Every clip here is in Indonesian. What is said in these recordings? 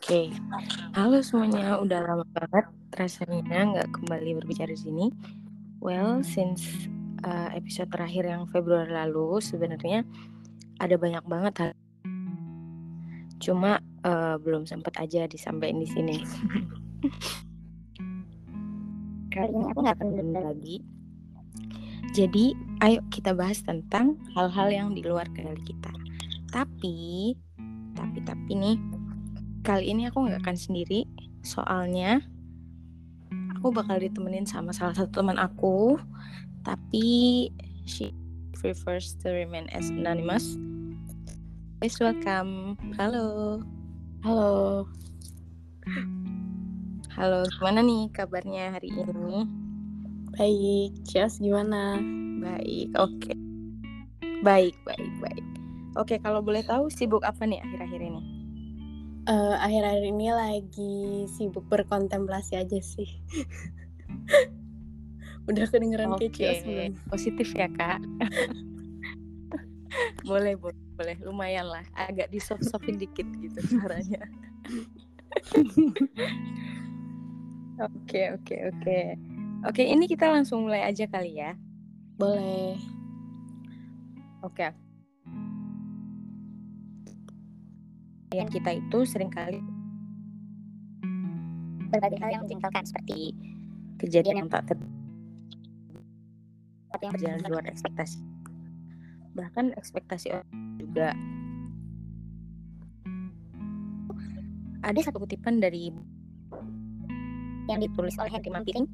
Oke, halo semuanya. Udah lama banget rasanya nggak kembali berbicara di sini. Well, since uh, episode terakhir yang Februari lalu, sebenarnya ada banyak banget hal. Cuma uh, belum sempat aja disampaikan di sini. Kali ini aku nggak akan lagi. Jadi, ayo kita bahas tentang hal-hal yang di luar kendali kita. Tapi, tapi, tapi nih, Kali ini aku nggak akan sendiri, soalnya aku bakal ditemenin sama salah satu teman aku, tapi she prefers to remain as anonymous. Please welcome. Halo. Halo. Halo, gimana nih kabarnya hari ini? Baik, Cias gimana? Baik, oke. Okay. Baik, baik, baik. Oke, kalau boleh tahu sibuk apa nih akhir-akhir ini? Uh, akhir-akhir ini lagi sibuk berkontemplasi aja sih. Udah kedengeran okay. kecil Positif ya kak. boleh, boleh, boleh. Lumayan lah. Agak disoft-softin dikit gitu suaranya. Oke, oke, oke. Oke, ini kita langsung mulai aja kali ya. Boleh. Oke, yang kita itu sering kali berbagai hal yang menjengkelkan seperti kejadian yang tak ter yang berjalan luar ekspektasi. Bahkan ekspektasi orang juga ada satu kutipan dari yang ditulis oleh Henry Mampiring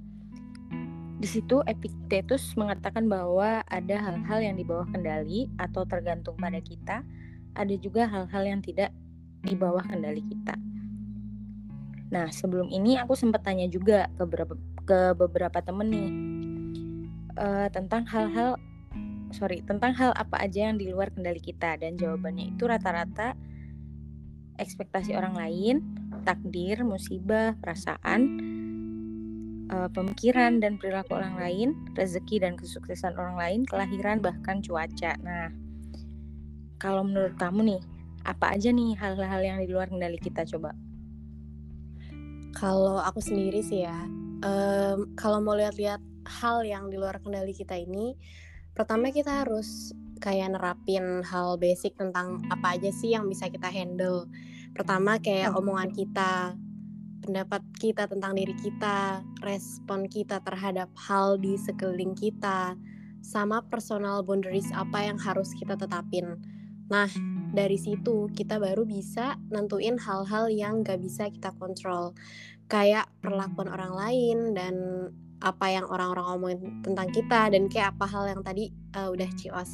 di situ Epictetus mengatakan bahwa ada hal-hal yang di bawah kendali atau tergantung pada kita. Ada juga hal-hal yang tidak di bawah kendali kita. Nah, sebelum ini aku sempat tanya juga ke beberapa ke beberapa temen nih uh, tentang hal-hal sorry tentang hal apa aja yang di luar kendali kita dan jawabannya itu rata-rata ekspektasi orang lain, takdir, musibah, perasaan, uh, pemikiran dan perilaku orang lain, rezeki dan kesuksesan orang lain, kelahiran bahkan cuaca. Nah, kalau menurut kamu nih apa aja nih hal-hal yang di luar kendali kita coba? Kalau aku sendiri sih ya, um, kalau mau lihat-lihat hal yang di luar kendali kita ini, pertama kita harus kayak nerapin hal basic tentang apa aja sih yang bisa kita handle. Pertama kayak omongan kita, pendapat kita tentang diri kita, respon kita terhadap hal di sekeliling kita, sama personal boundaries apa yang harus kita tetapin. Nah, dari situ kita baru bisa nentuin hal-hal yang gak bisa kita kontrol kayak perlakuan orang lain dan apa yang orang-orang ngomongin tentang kita dan kayak apa hal yang tadi uh, udah Cios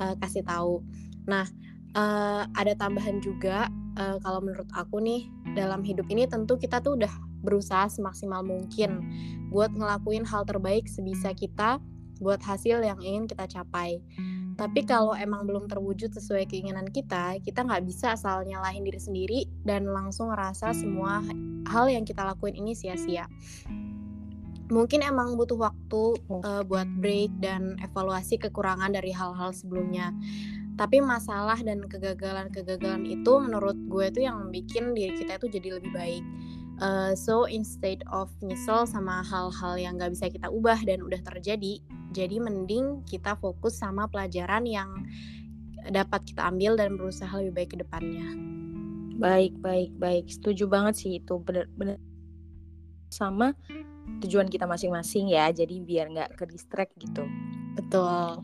uh, kasih tahu. Nah, uh, ada tambahan juga uh, kalau menurut aku nih dalam hidup ini tentu kita tuh udah berusaha semaksimal mungkin buat ngelakuin hal terbaik sebisa kita buat hasil yang ingin kita capai. Tapi kalau emang belum terwujud sesuai keinginan kita, kita nggak bisa asal nyalahin diri sendiri dan langsung ngerasa semua hal yang kita lakuin ini sia-sia. Mungkin emang butuh waktu uh, buat break dan evaluasi kekurangan dari hal-hal sebelumnya. Tapi masalah dan kegagalan-kegagalan itu menurut gue itu yang bikin diri kita itu jadi lebih baik. Uh, so instead of nyesel sama hal-hal yang gak bisa kita ubah dan udah terjadi, jadi mending kita fokus sama pelajaran yang dapat kita ambil dan berusaha lebih baik ke depannya. Baik, baik, baik. Setuju banget sih itu benar-benar sama tujuan kita masing-masing ya. Jadi biar nggak ke distract gitu. Betul.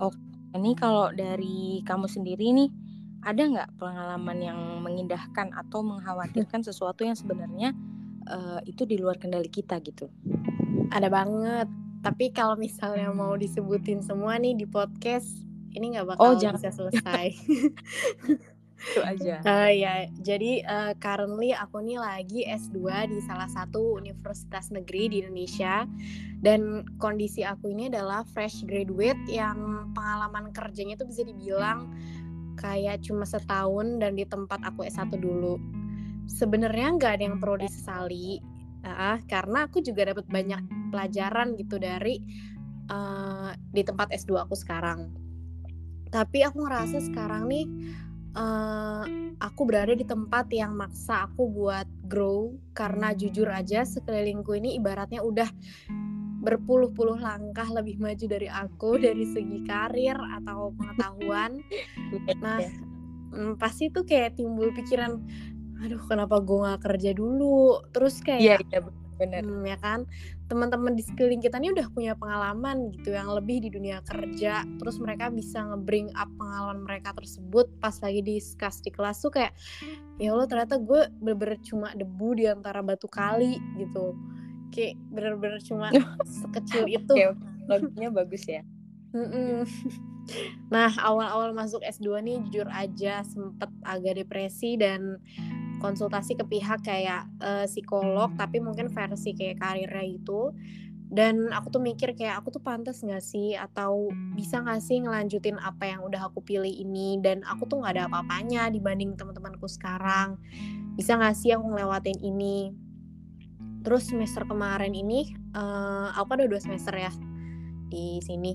Oke, ini kalau dari kamu sendiri nih ada nggak pengalaman yang mengindahkan atau mengkhawatirkan sesuatu yang sebenarnya uh, itu di luar kendali kita gitu? Ada banget tapi kalau misalnya mau disebutin semua nih di podcast ini nggak bakal oh, jangan. bisa selesai. Itu aja. Uh, ya jadi uh, currently aku nih lagi S2 di salah satu universitas negeri di Indonesia. Dan kondisi aku ini adalah fresh graduate yang pengalaman kerjanya itu bisa dibilang kayak cuma setahun dan di tempat aku S1 dulu. Sebenarnya nggak ada yang perlu disesali uh, karena aku juga dapat banyak pelajaran gitu dari uh, di tempat S2 aku sekarang. Tapi aku ngerasa sekarang nih uh, aku berada di tempat yang maksa aku buat grow karena jujur aja sekelilingku ini ibaratnya udah berpuluh-puluh langkah lebih maju dari aku dari segi karir atau pengetahuan. Iya, nah, iya. mm, pasti tuh kayak timbul pikiran, aduh kenapa gue gak kerja dulu? Terus kayak, iya, iya benar, hmm, ya kan, teman-teman di sekeliling kita ini udah punya pengalaman gitu yang lebih di dunia kerja. Terus mereka bisa ngebring up pengalaman mereka tersebut pas lagi discuss di kelas tuh kayak, ya Allah ternyata gue bener-bener cuma debu di antara batu kali gitu. Kayak bener-bener cuma sekecil itu. okay, logiknya bagus ya. Nah awal-awal masuk S2 nih jujur aja sempet agak depresi dan konsultasi ke pihak kayak uh, psikolog tapi mungkin versi kayak karirnya itu. Dan aku tuh mikir kayak aku tuh pantas gak sih? Atau bisa gak sih ngelanjutin apa yang udah aku pilih ini? Dan aku tuh gak ada apa-apanya dibanding teman-temanku sekarang. Bisa gak sih aku ngelewatin ini? Terus semester kemarin ini uh, aku ada dua semester ya di sini.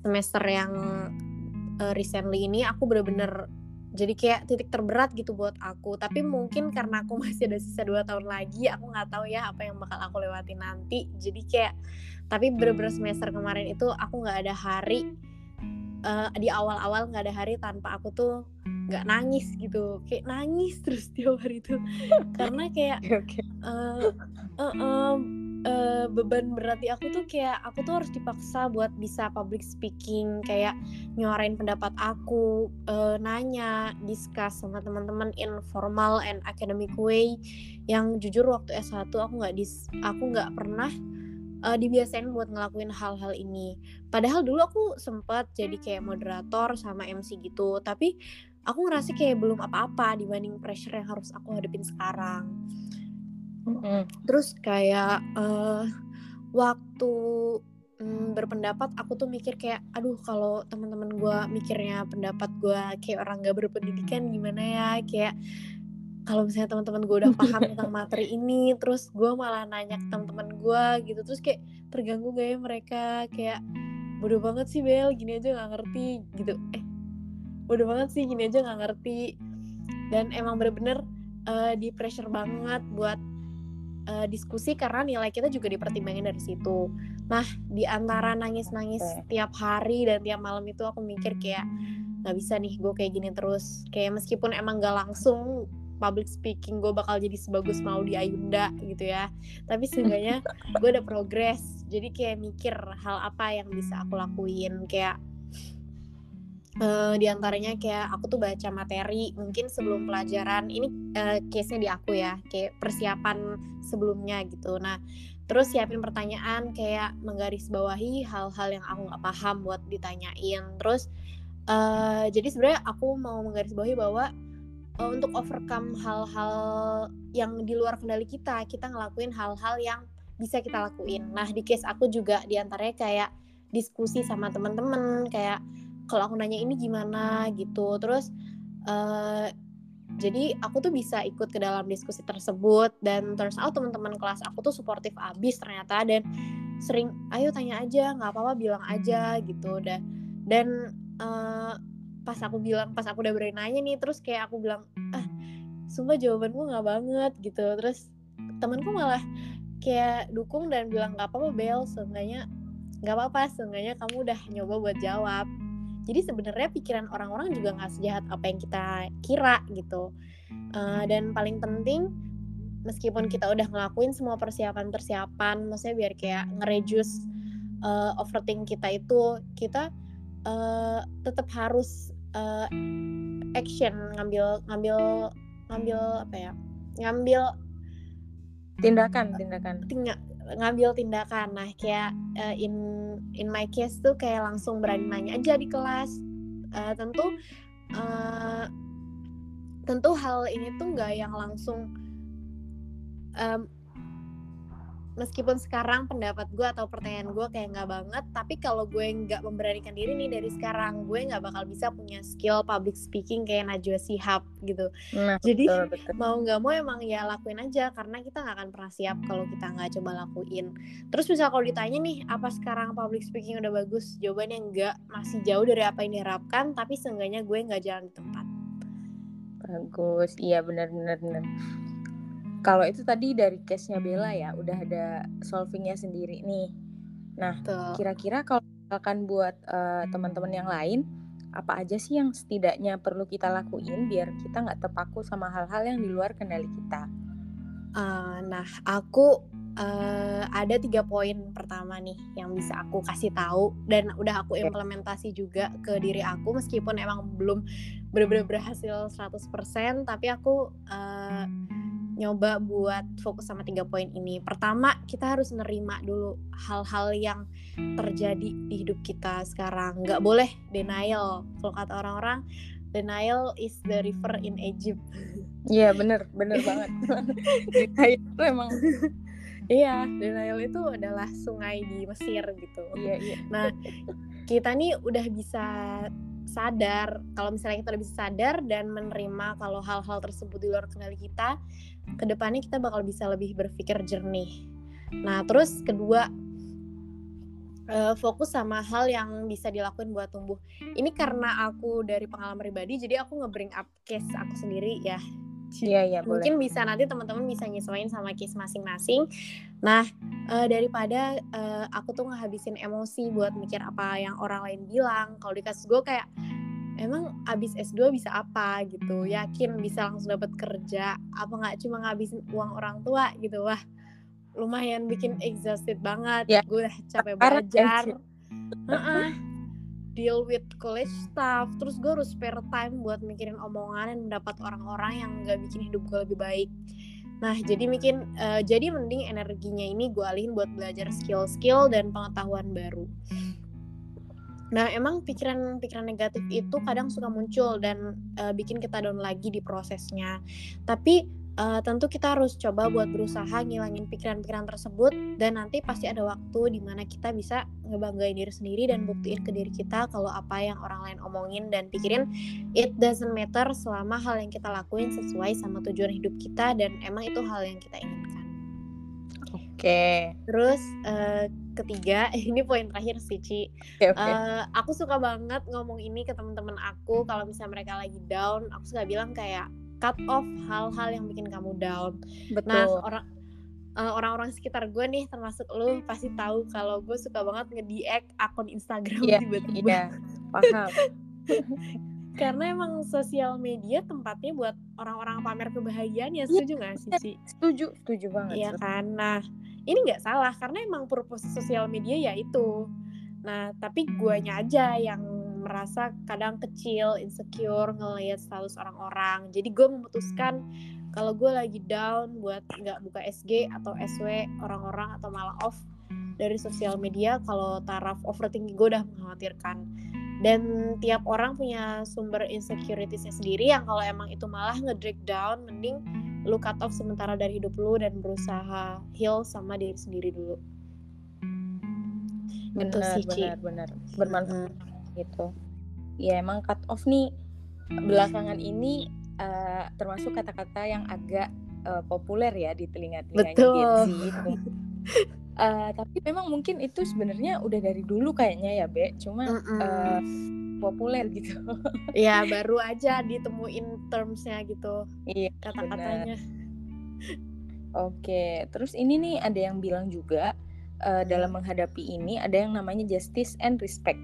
Semester yang uh, recently ini aku bener-bener jadi kayak titik terberat gitu buat aku. Tapi mungkin karena aku masih ada sisa dua tahun lagi aku nggak tahu ya apa yang bakal aku lewati nanti. Jadi kayak tapi bener-bener semester kemarin itu aku nggak ada hari uh, di awal-awal nggak ada hari tanpa aku tuh nggak nangis gitu. Kayak nangis terus tiap hari itu karena kayak okay. uh, uh, uh, uh, beban berat di aku tuh kayak aku tuh harus dipaksa buat bisa public speaking kayak nyuarain pendapat aku uh, nanya discuss sama teman-teman informal and academic way yang jujur waktu S1 aku nggak dis aku nggak pernah uh, dibiasain buat ngelakuin hal-hal ini. Padahal dulu aku sempat jadi kayak moderator sama MC gitu, tapi aku ngerasa kayak belum apa-apa dibanding pressure yang harus aku hadapin sekarang. Mm-hmm. Terus kayak uh, waktu mm, berpendapat aku tuh mikir kayak aduh kalau teman-teman gue mikirnya pendapat gue kayak orang gak berpendidikan gimana ya? Kayak kalau misalnya teman-teman gue udah paham tentang materi ini terus gue malah nanya ke teman-teman gue gitu. Terus kayak terganggu gak ya mereka? Kayak bodoh banget sih Bel gini aja nggak ngerti gitu. Eh bodoh banget sih gini aja nggak ngerti. Dan emang bener-bener uh, di pressure banget buat uh, diskusi karena nilai kita juga dipertimbangin dari situ. Nah di antara nangis-nangis tiap hari dan tiap malam itu aku mikir kayak nggak bisa nih gue kayak gini terus. Kayak meskipun emang gak langsung public speaking gue bakal jadi sebagus mau di Ayunda gitu ya. Tapi seenggaknya gue udah progres. Jadi kayak mikir hal apa yang bisa aku lakuin. Kayak uh, di antaranya kayak aku tuh baca materi mungkin sebelum pelajaran. Ini uh, case-nya di aku ya kayak persiapan sebelumnya gitu. Nah terus siapin pertanyaan kayak menggarisbawahi hal-hal yang aku nggak paham buat ditanyain. Terus uh, jadi sebenarnya aku mau menggarisbawahi bahwa uh, untuk overcome hal-hal yang di luar kendali kita kita ngelakuin hal-hal yang bisa kita lakuin. Nah di case aku juga di antaranya kayak diskusi sama teman-teman kayak kalau aku nanya ini gimana gitu. Terus uh, jadi aku tuh bisa ikut ke dalam diskusi tersebut dan terus out teman-teman kelas aku tuh suportif abis ternyata dan sering ayo tanya aja nggak apa-apa bilang aja gitu. Dan dan uh, pas aku bilang pas aku udah berani nanya nih terus kayak aku bilang ah sumpah jawabanku nggak banget gitu. Terus temanku malah kayak dukung dan bilang nggak apa-apa Bel seenggaknya nggak apa-apa seenggaknya kamu udah nyoba buat jawab jadi sebenarnya pikiran orang-orang juga nggak sejahat apa yang kita kira gitu. Uh, dan paling penting meskipun kita udah ngelakuin semua persiapan-persiapan maksudnya biar kayak ngerejus uh, overthink kita itu kita uh, tetap harus uh, action ngambil ngambil ngambil apa ya ngambil tindakan tindakan. Tinggal ngambil tindakan. Nah kayak uh, in in my case tuh kayak langsung berani nanya aja di kelas. Uh, tentu uh, tentu hal ini tuh nggak yang langsung um, meskipun sekarang pendapat gue atau pertanyaan gue kayak nggak banget tapi kalau gue nggak memberanikan diri nih dari sekarang gue nggak bakal bisa punya skill public speaking kayak Najwa Sihab gitu. Nah, jadi betul, betul. mau nggak mau emang ya lakuin aja karena kita nggak akan pernah siap kalau kita nggak coba lakuin. Terus misal kalau ditanya nih apa sekarang public speaking udah bagus? Jawabannya enggak masih jauh dari apa yang diharapkan tapi seenggaknya gue nggak jalan di tempat. Bagus iya benar benar benar kalau itu tadi dari case-nya Bella ya udah ada solvingnya sendiri nih. Nah kira-kira kalau misalkan buat uh, teman-teman yang lain apa aja sih yang setidaknya perlu kita lakuin biar kita nggak terpaku sama hal-hal yang di luar kendali kita? Uh, nah aku uh, ada tiga poin pertama nih yang bisa aku kasih tahu dan udah aku implementasi juga ke diri aku meskipun emang belum benar-benar berhasil 100% tapi aku uh, nyoba buat fokus sama tiga poin ini. Pertama, kita harus nerima dulu hal-hal yang terjadi di hidup kita sekarang. Nggak boleh denial. Kalau kata orang-orang, denial is the river in Egypt. Iya, bener, bener banget. denial itu emang Iya, denial itu adalah sungai di Mesir gitu. Iya, iya. Nah, kita nih udah bisa sadar kalau misalnya kita udah bisa sadar dan menerima kalau hal-hal tersebut di luar kendali kita, ke depannya kita bakal bisa lebih berpikir jernih. Nah, terus kedua uh, fokus sama hal yang bisa dilakuin buat tumbuh. Ini karena aku dari pengalaman pribadi, jadi aku nge-bring up case aku sendiri ya. Iya iya Mungkin bisa nanti teman-teman bisa nyesuaiin sama case masing-masing. Nah uh, daripada uh, aku tuh ngehabisin emosi buat mikir apa yang orang lain bilang. Kalau di kasus gue kayak emang abis S2 bisa apa gitu? Yakin bisa langsung dapat kerja? Apa nggak cuma ngabisin uang orang tua gitu? Wah lumayan bikin exhausted banget. Ya. gue udah capek belajar. uh -uh deal with college stuff. Terus gue harus spare time buat mikirin omongan dan mendapat orang-orang yang gak bikin hidup gue lebih baik. Nah jadi bikin uh, jadi mending energinya ini gue alihin buat belajar skill-skill dan pengetahuan baru Nah, emang pikiran-pikiran negatif itu kadang suka muncul dan uh, bikin kita down lagi di prosesnya. Tapi uh, tentu kita harus coba buat berusaha ngilangin pikiran-pikiran tersebut dan nanti pasti ada waktu di mana kita bisa ngebanggain diri sendiri dan buktiin ke diri kita kalau apa yang orang lain omongin dan pikirin it doesn't matter selama hal yang kita lakuin sesuai sama tujuan hidup kita dan emang itu hal yang kita inginkan. Okay. Terus uh, ketiga, ini poin terakhir sih Ci. Okay, okay. Uh, aku suka banget ngomong ini ke teman-teman aku kalau misalnya mereka lagi down, aku suka bilang kayak cut off hal-hal yang bikin kamu down. Betul. Nah, orang uh, orang-orang sekitar gue nih termasuk lu pasti tahu kalau gue suka banget nge akun Instagram yeah, tiba-tiba. Iya, paham. Karena emang sosial media tempatnya buat orang-orang pamer kebahagiaan ya setuju gak sih Ci? Setuju, setuju banget. Iya kan. Nah, ini nggak salah karena emang purpose sosial media ya itu. Nah, tapi guanya aja yang merasa kadang kecil, insecure ngelihat status orang-orang. Jadi gue memutuskan kalau gue lagi down buat nggak buka SG atau SW orang-orang atau malah off dari sosial media kalau taraf overthinking gue udah mengkhawatirkan dan tiap orang punya sumber insecuritiesnya sendiri yang kalau emang itu malah nge-drag down mending lu cut off sementara dari hidup lu dan berusaha heal sama diri sendiri dulu. Benar benar benar. Bermanfaat hmm gitu. Ya emang cut off nih belakangan ini uh, termasuk kata-kata yang agak uh, populer ya di telinga-telinga Gen Z uh, tapi memang mungkin itu sebenarnya udah dari dulu kayaknya ya Be. Cuma mm -mm. Uh, populer gitu ya baru aja ditemuin termsnya gitu iya kata-katanya oke terus ini nih ada yang bilang juga uh, dalam menghadapi ini ada yang namanya justice and respect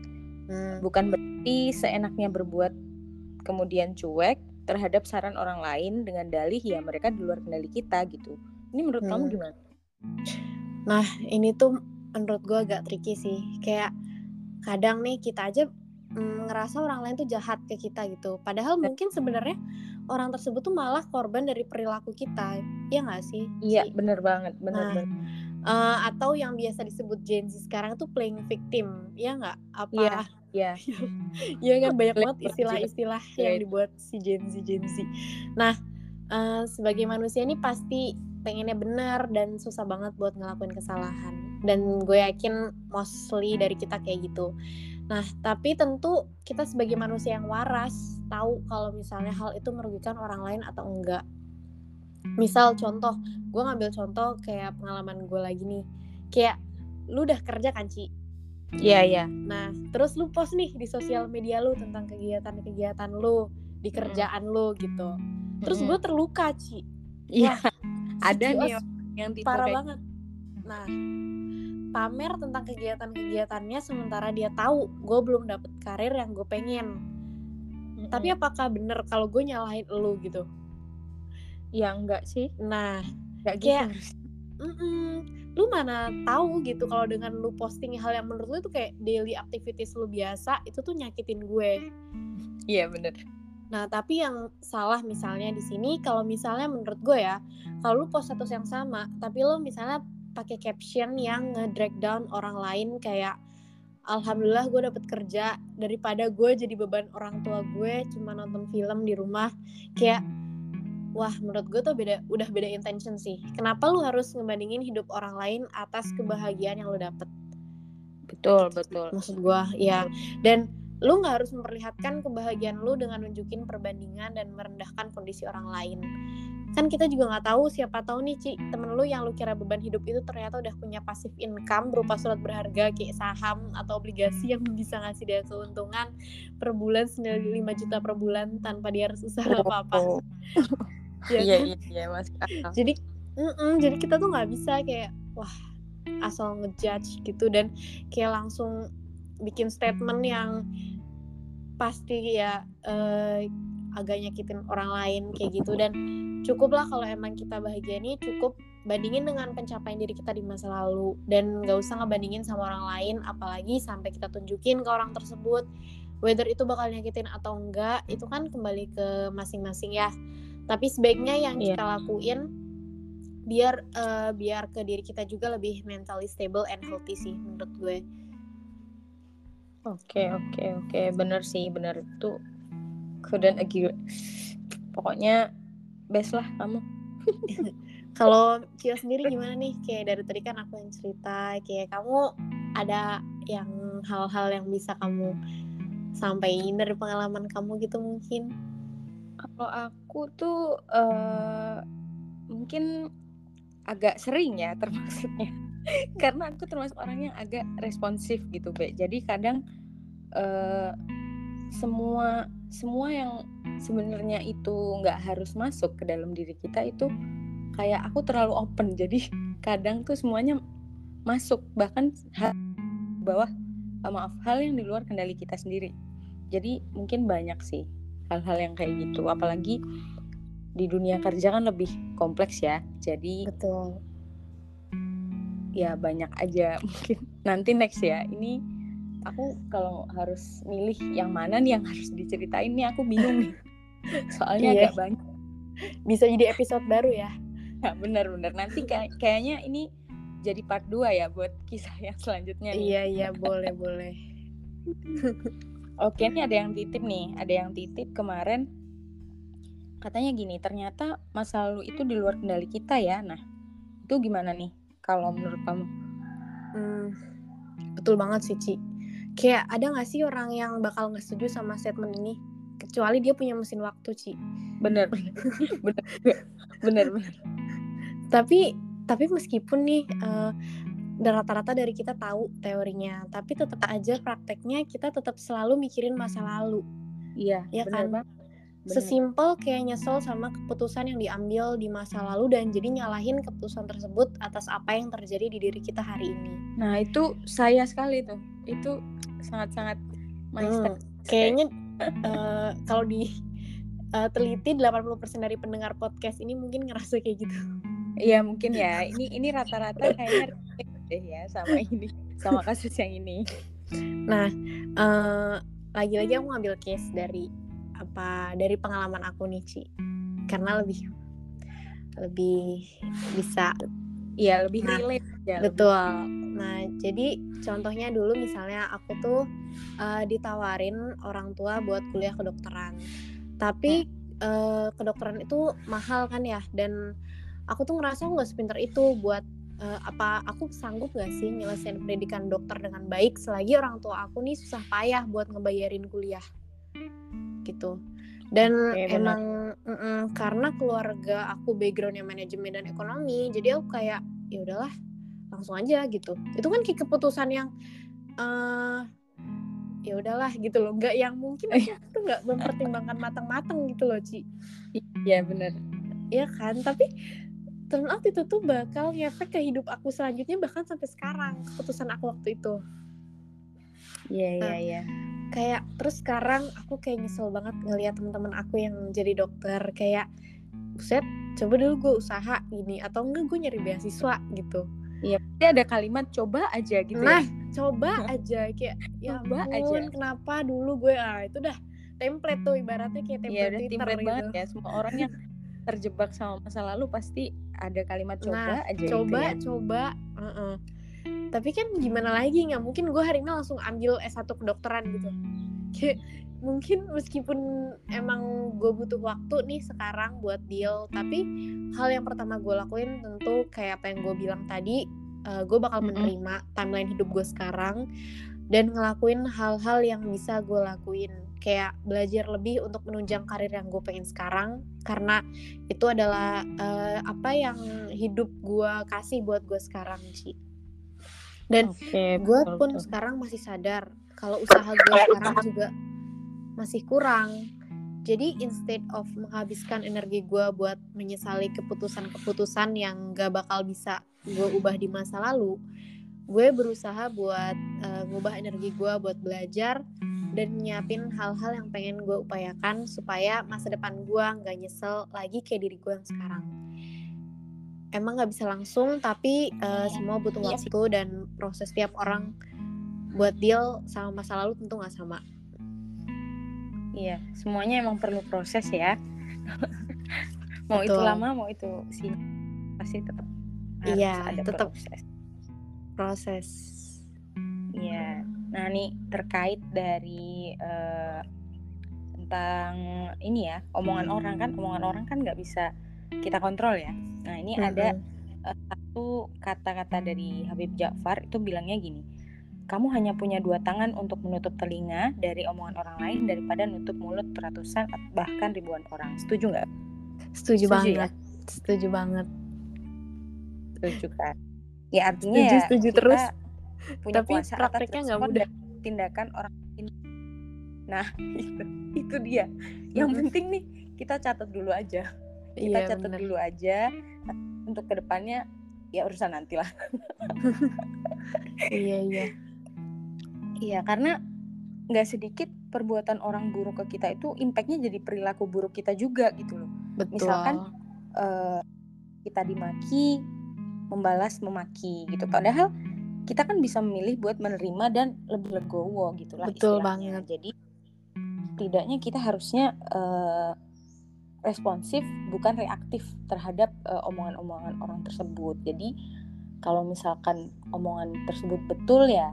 Hmm. Bukan berarti seenaknya berbuat kemudian cuek terhadap saran orang lain dengan dalih ya mereka di luar kendali kita gitu. Ini menurut hmm. kamu gimana? Nah ini tuh menurut gue agak tricky sih. Kayak kadang nih kita aja mm, ngerasa orang lain tuh jahat ke kita gitu. Padahal mungkin sebenarnya orang tersebut tuh malah korban dari perilaku kita. Iya gak sih? Iya bener banget, bener nah, banget. Uh, atau yang biasa disebut Gen Z sekarang tuh playing victim, ya nggak? Apa? Yeah ya ya kan banyak banget istilah-istilah yang dibuat si Gen Z Gen Z nah uh, sebagai manusia ini pasti pengennya benar dan susah banget buat ngelakuin kesalahan dan gue yakin mostly dari kita kayak gitu nah tapi tentu kita sebagai manusia yang waras tahu kalau misalnya hal itu merugikan orang lain atau enggak. Misal contoh gue ngambil contoh kayak pengalaman gue lagi nih. Kayak lu udah kerja kan Ci? Iya, iya. Nah, terus lu post nih di sosial media lu tentang kegiatan-kegiatan lu di kerjaan lo gitu. Terus gue terluka Ci. Iya Wah, ada nih yang tipe parah kayak- banget. Nah pamer tentang kegiatan-kegiatannya sementara dia tahu gue belum dapet karir yang gue pengen. Tapi apakah bener kalau gue nyalahin lo gitu? Ya enggak sih. Nah enggak gitu Kayak- lu mana tahu gitu kalau dengan lu posting hal yang menurut lu itu kayak daily activities lu biasa itu tuh nyakitin gue. Iya bener. Nah, tapi yang salah misalnya di sini kalau misalnya menurut gue ya, kalau lu post status yang sama, tapi lu misalnya pakai caption yang nge-drag down orang lain kayak Alhamdulillah gue dapet kerja daripada gue jadi beban orang tua gue cuma nonton film di rumah. Kayak wah menurut gue tuh beda udah beda intention sih. Kenapa lu harus ngebandingin hidup orang lain atas kebahagiaan yang lu dapet? Betul betul. maksud gue ya dan lu nggak harus memperlihatkan kebahagiaan lu dengan nunjukin perbandingan dan merendahkan kondisi orang lain kan kita juga nggak tahu siapa tahu nih Ci temen lu yang lu kira beban hidup itu ternyata udah punya pasif income berupa surat berharga kayak saham atau obligasi yang bisa ngasih dia keuntungan per bulan senilai 5 juta per bulan tanpa dia harus usaha apa-apa Oh. Ya iya kan? iya iya mas jadi mm-mm, jadi kita tuh nggak bisa kayak wah asal ngejudge gitu dan kayak langsung bikin statement yang pasti ya eh, agak nyakitin orang lain kayak gitu. Dan cukuplah kalau emang kita bahagia nih cukup bandingin dengan pencapaian diri kita di masa lalu. Dan nggak usah ngebandingin sama orang lain apalagi sampai kita tunjukin ke orang tersebut whether itu bakal nyakitin atau enggak itu kan kembali ke masing-masing ya. Tapi sebaiknya yang Iya. kita lakuin biar eh, biar ke diri kita juga lebih mentally stable and healthy sih menurut gue Oke oke oke. Bener sih bener. Itu couldn't agree. Pokoknya best lah kamu. Kalau Cio sendiri gimana nih? Kayak dari tadi kan aku yang cerita, kayak kamu ada yang hal-hal yang bisa kamu sampaikan dari pengalaman kamu gitu mungkin? kalau aku tuh eh, mungkin agak sering ya termaksudnya karena aku termasuk orang yang agak responsif gitu be. Jadi kadang eh, semua semua yang sebenarnya itu nggak harus masuk ke dalam diri kita itu kayak aku terlalu open. Jadi kadang tuh semuanya masuk bahkan hal bawah eh, maaf hal yang di luar kendali kita sendiri. Jadi mungkin banyak sih hal-hal yang kayak gitu. Apalagi di dunia kerja kan lebih kompleks ya. Jadi Betul. Ya banyak aja mungkin nanti next ya ini aku kalau harus milih yang mana nih yang harus diceritain nih aku bingung nih soalnya Iya. agak banyak Bisa jadi episode baru ya? ya, bener-bener nanti kayak kayaknya ini jadi part 2 ya buat kisah yang selanjutnya nih. Iya iya boleh boleh. Oke, ini ada yang titip nih, ada yang titip kemarin katanya gini, ternyata masa lalu itu di luar kendali kita ya. Nah, itu gimana nih kalau menurut kamu? Hmm, betul banget sih Ci. Kayak ada gak sih orang yang bakal nggak setuju sama statement ini? Kecuali dia punya mesin waktu Ci. Bener, bener, bener, bener, tapi tapi meskipun nih dan rata-rata dari kita tahu teorinya tapi tetap aja prakteknya kita tetap selalu mikirin masa lalu Iya, Ya bener kan? banget. Sesimpel kayak nyesel sama keputusan yang diambil di masa lalu dan jadi nyalahin keputusan tersebut atas apa yang terjadi di diri kita hari ini Nah, itu saya sekali tuh. Itu sangat-sangat my Hmm, kayaknya eh, kalau di eh, teliti 80% dari pendengar podcast ini mungkin ngerasa kayak gitu Iya, mungkin ya. Ini ini rata-rata kayaknya deh ya sama ini, sama kasus yang ini. Nah, eh, lagi-lagi aku ngambil case dari apa dari pengalaman aku nih, Ci. Karena lebih lebih bisa Iya, lebih Nah, relate ya. lebih- betul. Nah, jadi contohnya dulu misalnya aku tuh eh, ditawarin orang tua buat kuliah kedokteran. Tapi eh, kedokteran itu mahal kan ya dan aku tuh ngerasa nggak sepinter itu buat eh, apa aku sanggup gak sih nyelesain pendidikan dokter dengan baik selagi orang tua aku nih susah payah buat ngebayarin kuliah gitu. Dan benar. emang mm-mm, karena keluarga aku backgroundnya manajemen dan ekonomi jadi aku kayak ya udahlah langsung aja gitu. Itu kan kayak keputusan yang eh ya udahlah gitu loh. Nggak yang mungkin aku tuh nggak mempertimbangkan matang-matang gitu loh Ci. Iya bener Iya kan? Tapi turn out itu tuh bakal ngefek ke hidup aku selanjutnya bahkan sampai sekarang keputusan aku waktu itu. Iya iya Nah, iya kayak terus sekarang aku kayak nyesel banget ngeliat teman-teman aku yang jadi dokter kayak buset coba dulu gue usaha gini atau enggak gue nyari beasiswa gitu iya Pasti ada kalimat coba aja gitu nah ya. coba aja kayak ya Coba ampun aja. kenapa dulu gue ah itu dah template tuh ibaratnya kayak template Iya udah Twitter template gitu banget ya semua orang yang terjebak sama masa lalu pasti ada kalimat coba nah aja coba gitu ya. coba uh-uh. Tapi kan gimana lagi? Nggak mungkin gue hari ini langsung ambil S1 kedokteran gitu. Kayak mungkin meskipun emang gue butuh waktu nih sekarang buat deal tapi hal yang pertama gue lakuin tentu kayak apa yang gue bilang tadi gue bakal menerima timeline hidup gue sekarang dan ngelakuin hal-hal yang bisa gue lakuin. Kayak belajar lebih untuk menunjang karir yang gue pengen sekarang karena itu adalah eh, apa yang hidup gue kasih buat gue sekarang sih dan Oke, gue betul, pun betul. sekarang masih sadar kalau usaha gue sekarang juga masih kurang jadi instead of menghabiskan energi gue buat menyesali keputusan-keputusan yang gak bakal bisa gue ubah di masa lalu gue berusaha buat eh, ngubah energi gue buat belajar dan nyiapin hal-hal yang pengen gue upayakan supaya masa depan gue nggak nyesel lagi kayak diri gue yang sekarang emang nggak bisa langsung tapi eh, semua butuh Iya. waktu dan proses tiap orang buat deal sama masa lalu tentu nggak sama Iya, semuanya emang perlu proses ya. mau itu Betul. lama, mau itu sih pasti tetap Iya, ada tetap. proses. proses Iya. Nah, nih terkait dari eh, tentang ini ya, omongan orang kan, omongan orang kan nggak bisa kita kontrol ya. Nah, ini ada Mm-mm. eh, satu kata-kata dari Habib Ja'far itu bilangnya gini. Kamu hanya punya dua tangan untuk menutup telinga dari omongan orang lain daripada nutup mulut ratusan bahkan ribuan orang. Setuju nggak? setuju, Setuju ya? banget setuju banget Setuju kan? Ya artinya Setuju, ya setuju kita terus. punya Tapi kuasa prakteknya nggak mudah. tindakan orang lain. Nah, itu, itu dia. Yang Mm-mm. penting nih kita catat dulu aja. Kita iya catat bener. dulu aja untuk ke depannya ya urusan nanti lah. iya iya Iya, karena nggak sedikit perbuatan orang buruk ke kita itu impactnya jadi perilaku buruk kita juga gitu loh. betul Misalkan eh, kita dimaki, membalas memaki gitu. Padahal kita kan bisa memilih buat menerima dan lebih legowo gitu lah Betul istilahnya. banget. Jadi setidaknya kita harusnya eh, responsif bukan reaktif terhadap eh, omongan-omongan orang tersebut. Jadi kalau misalkan omongan tersebut betul ya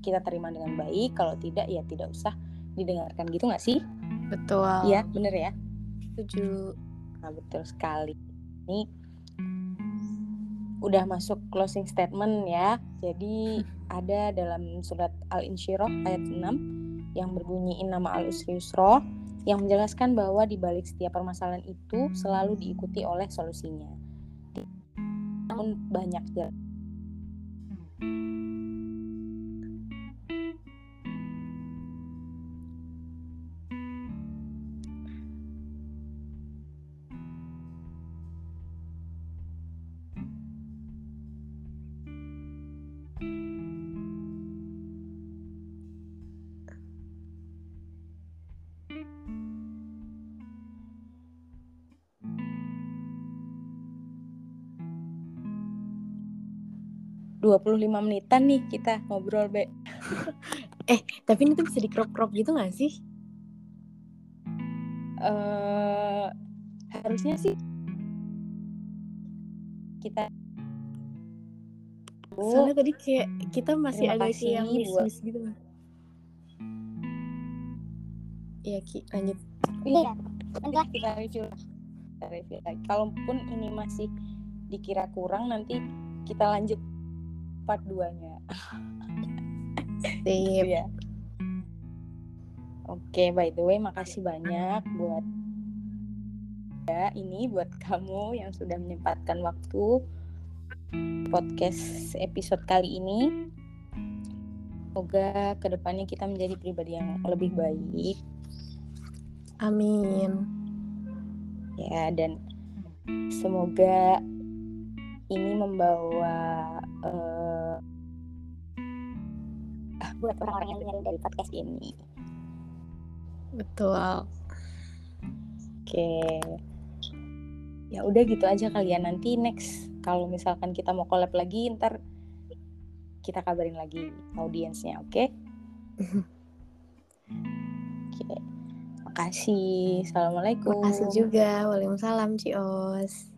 kita terima dengan baik. Kalau tidak ya tidak usah didengarkan gitu nggak sih? betul Iya bener ya. setuju Nah, betul sekali. Ini udah masuk closing statement ya. Jadi ada dalam surat Al-Insyirah ayat 6 yang berbunyi nama al-usri yusra yang menjelaskan bahwa di balik setiap permasalahan itu selalu diikuti oleh solusinya. Namun banyak jalan. Dua puluh lima menitan nih kita ngobrol, Be. tapi ini tuh bisa di crop crop gitu gak sih eh harusnya sih kita soalnya tadi kayak kita masih Terima agak kasih kayak miss buat- miss gitu Iya Ki, lanjut. Iya, enggak kita review lah. Kita review lagi. Kalaupun ini masih dikira kurang, nanti kita lanjut part 2-nya. Sip. ya. Oke, by the way, makasih banyak buat ya ini buat kamu yang sudah menyempatkan waktu podcast episode kali ini. semoga ke depannya kita menjadi pribadi yang lebih baik Amin. ya dan semoga ini membawa uh, buat orang-orang yang dengerin dari podcast ini Betul. oke ya udah gitu aja kalian nanti next kalau misalkan kita mau collab lagi ntar kita kabarin lagi audiensnya, oke? Okay? oke. Okay. Makasih. Assalamualaikum. Makasih juga. Waalaikumsalam, Cios.